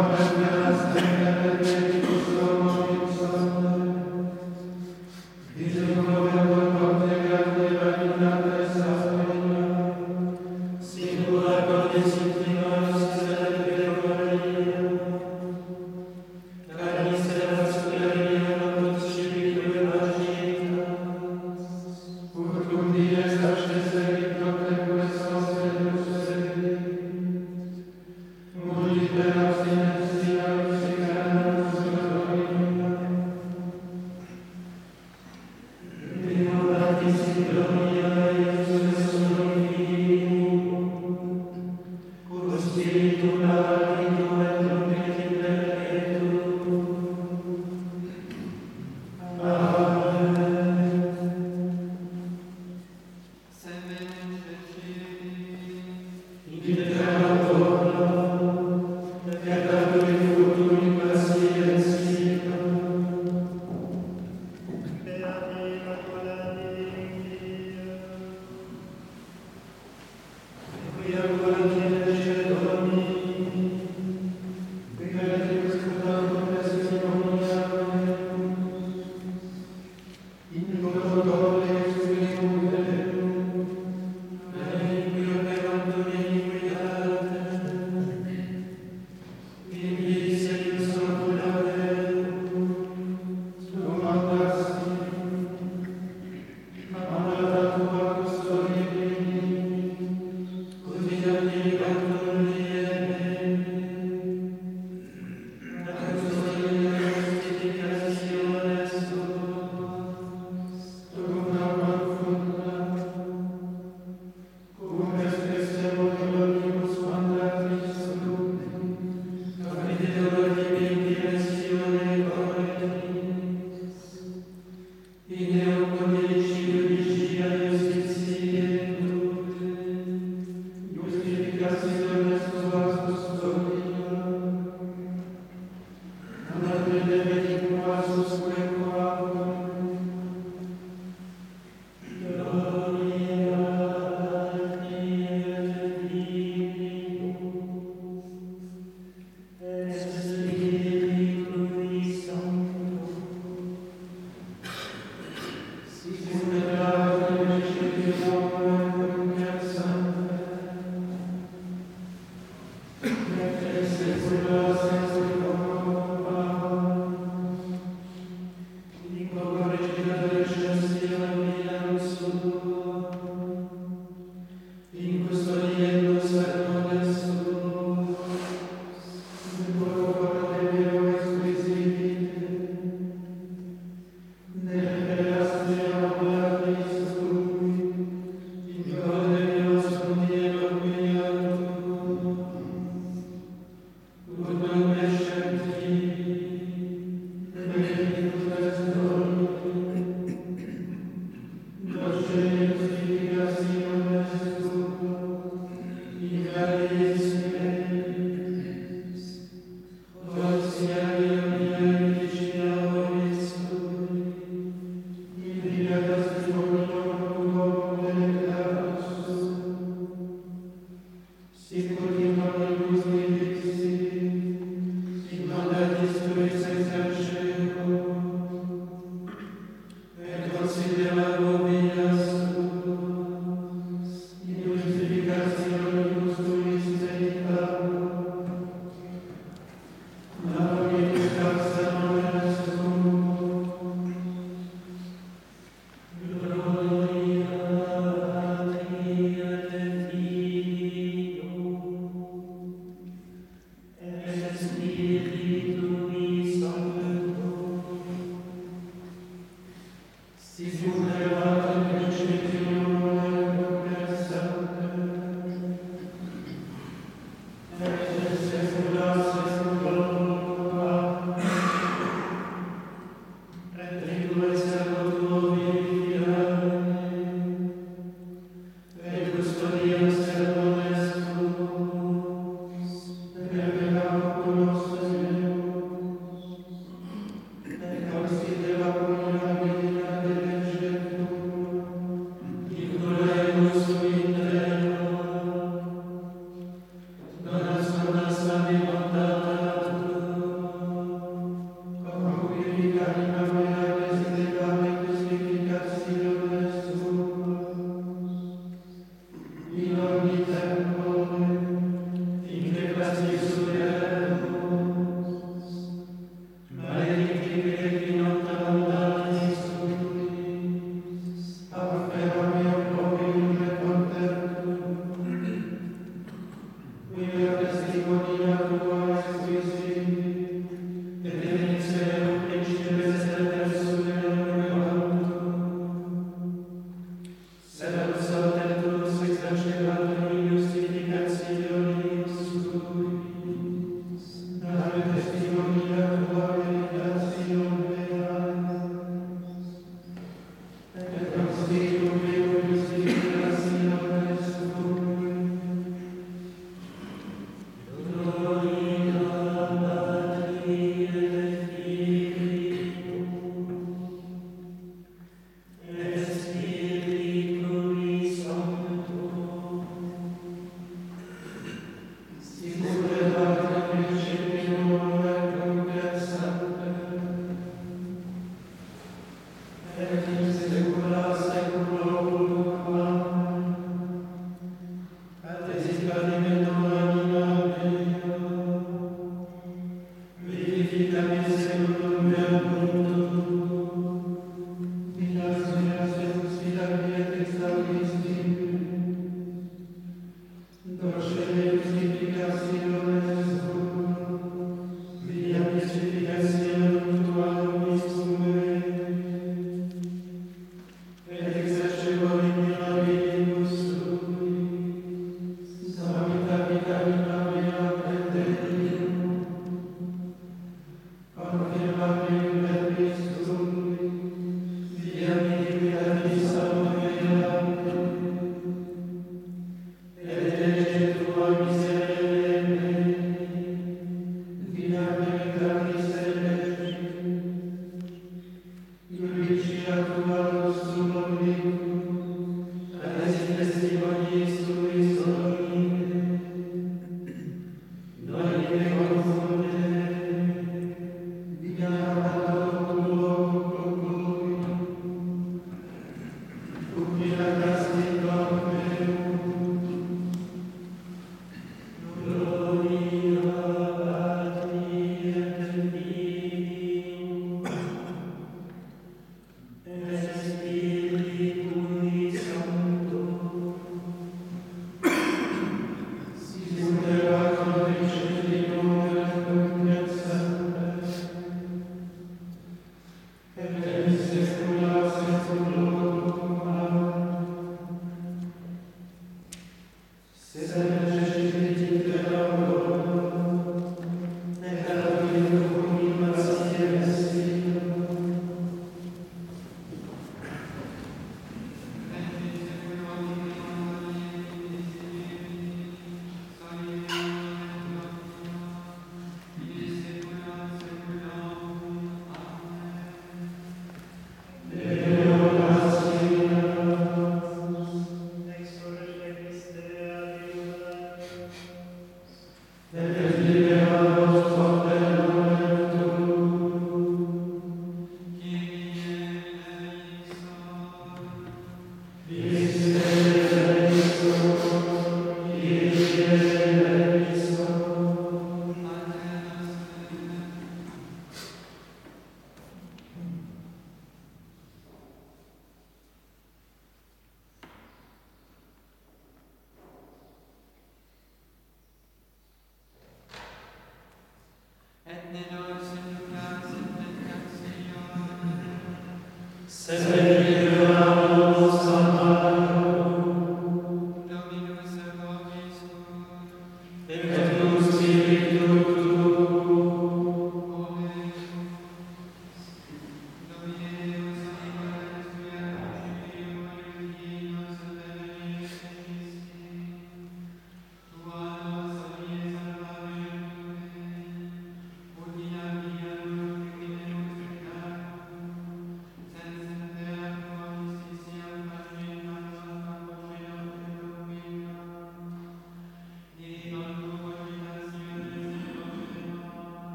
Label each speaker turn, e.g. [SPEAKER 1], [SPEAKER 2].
[SPEAKER 1] Amen.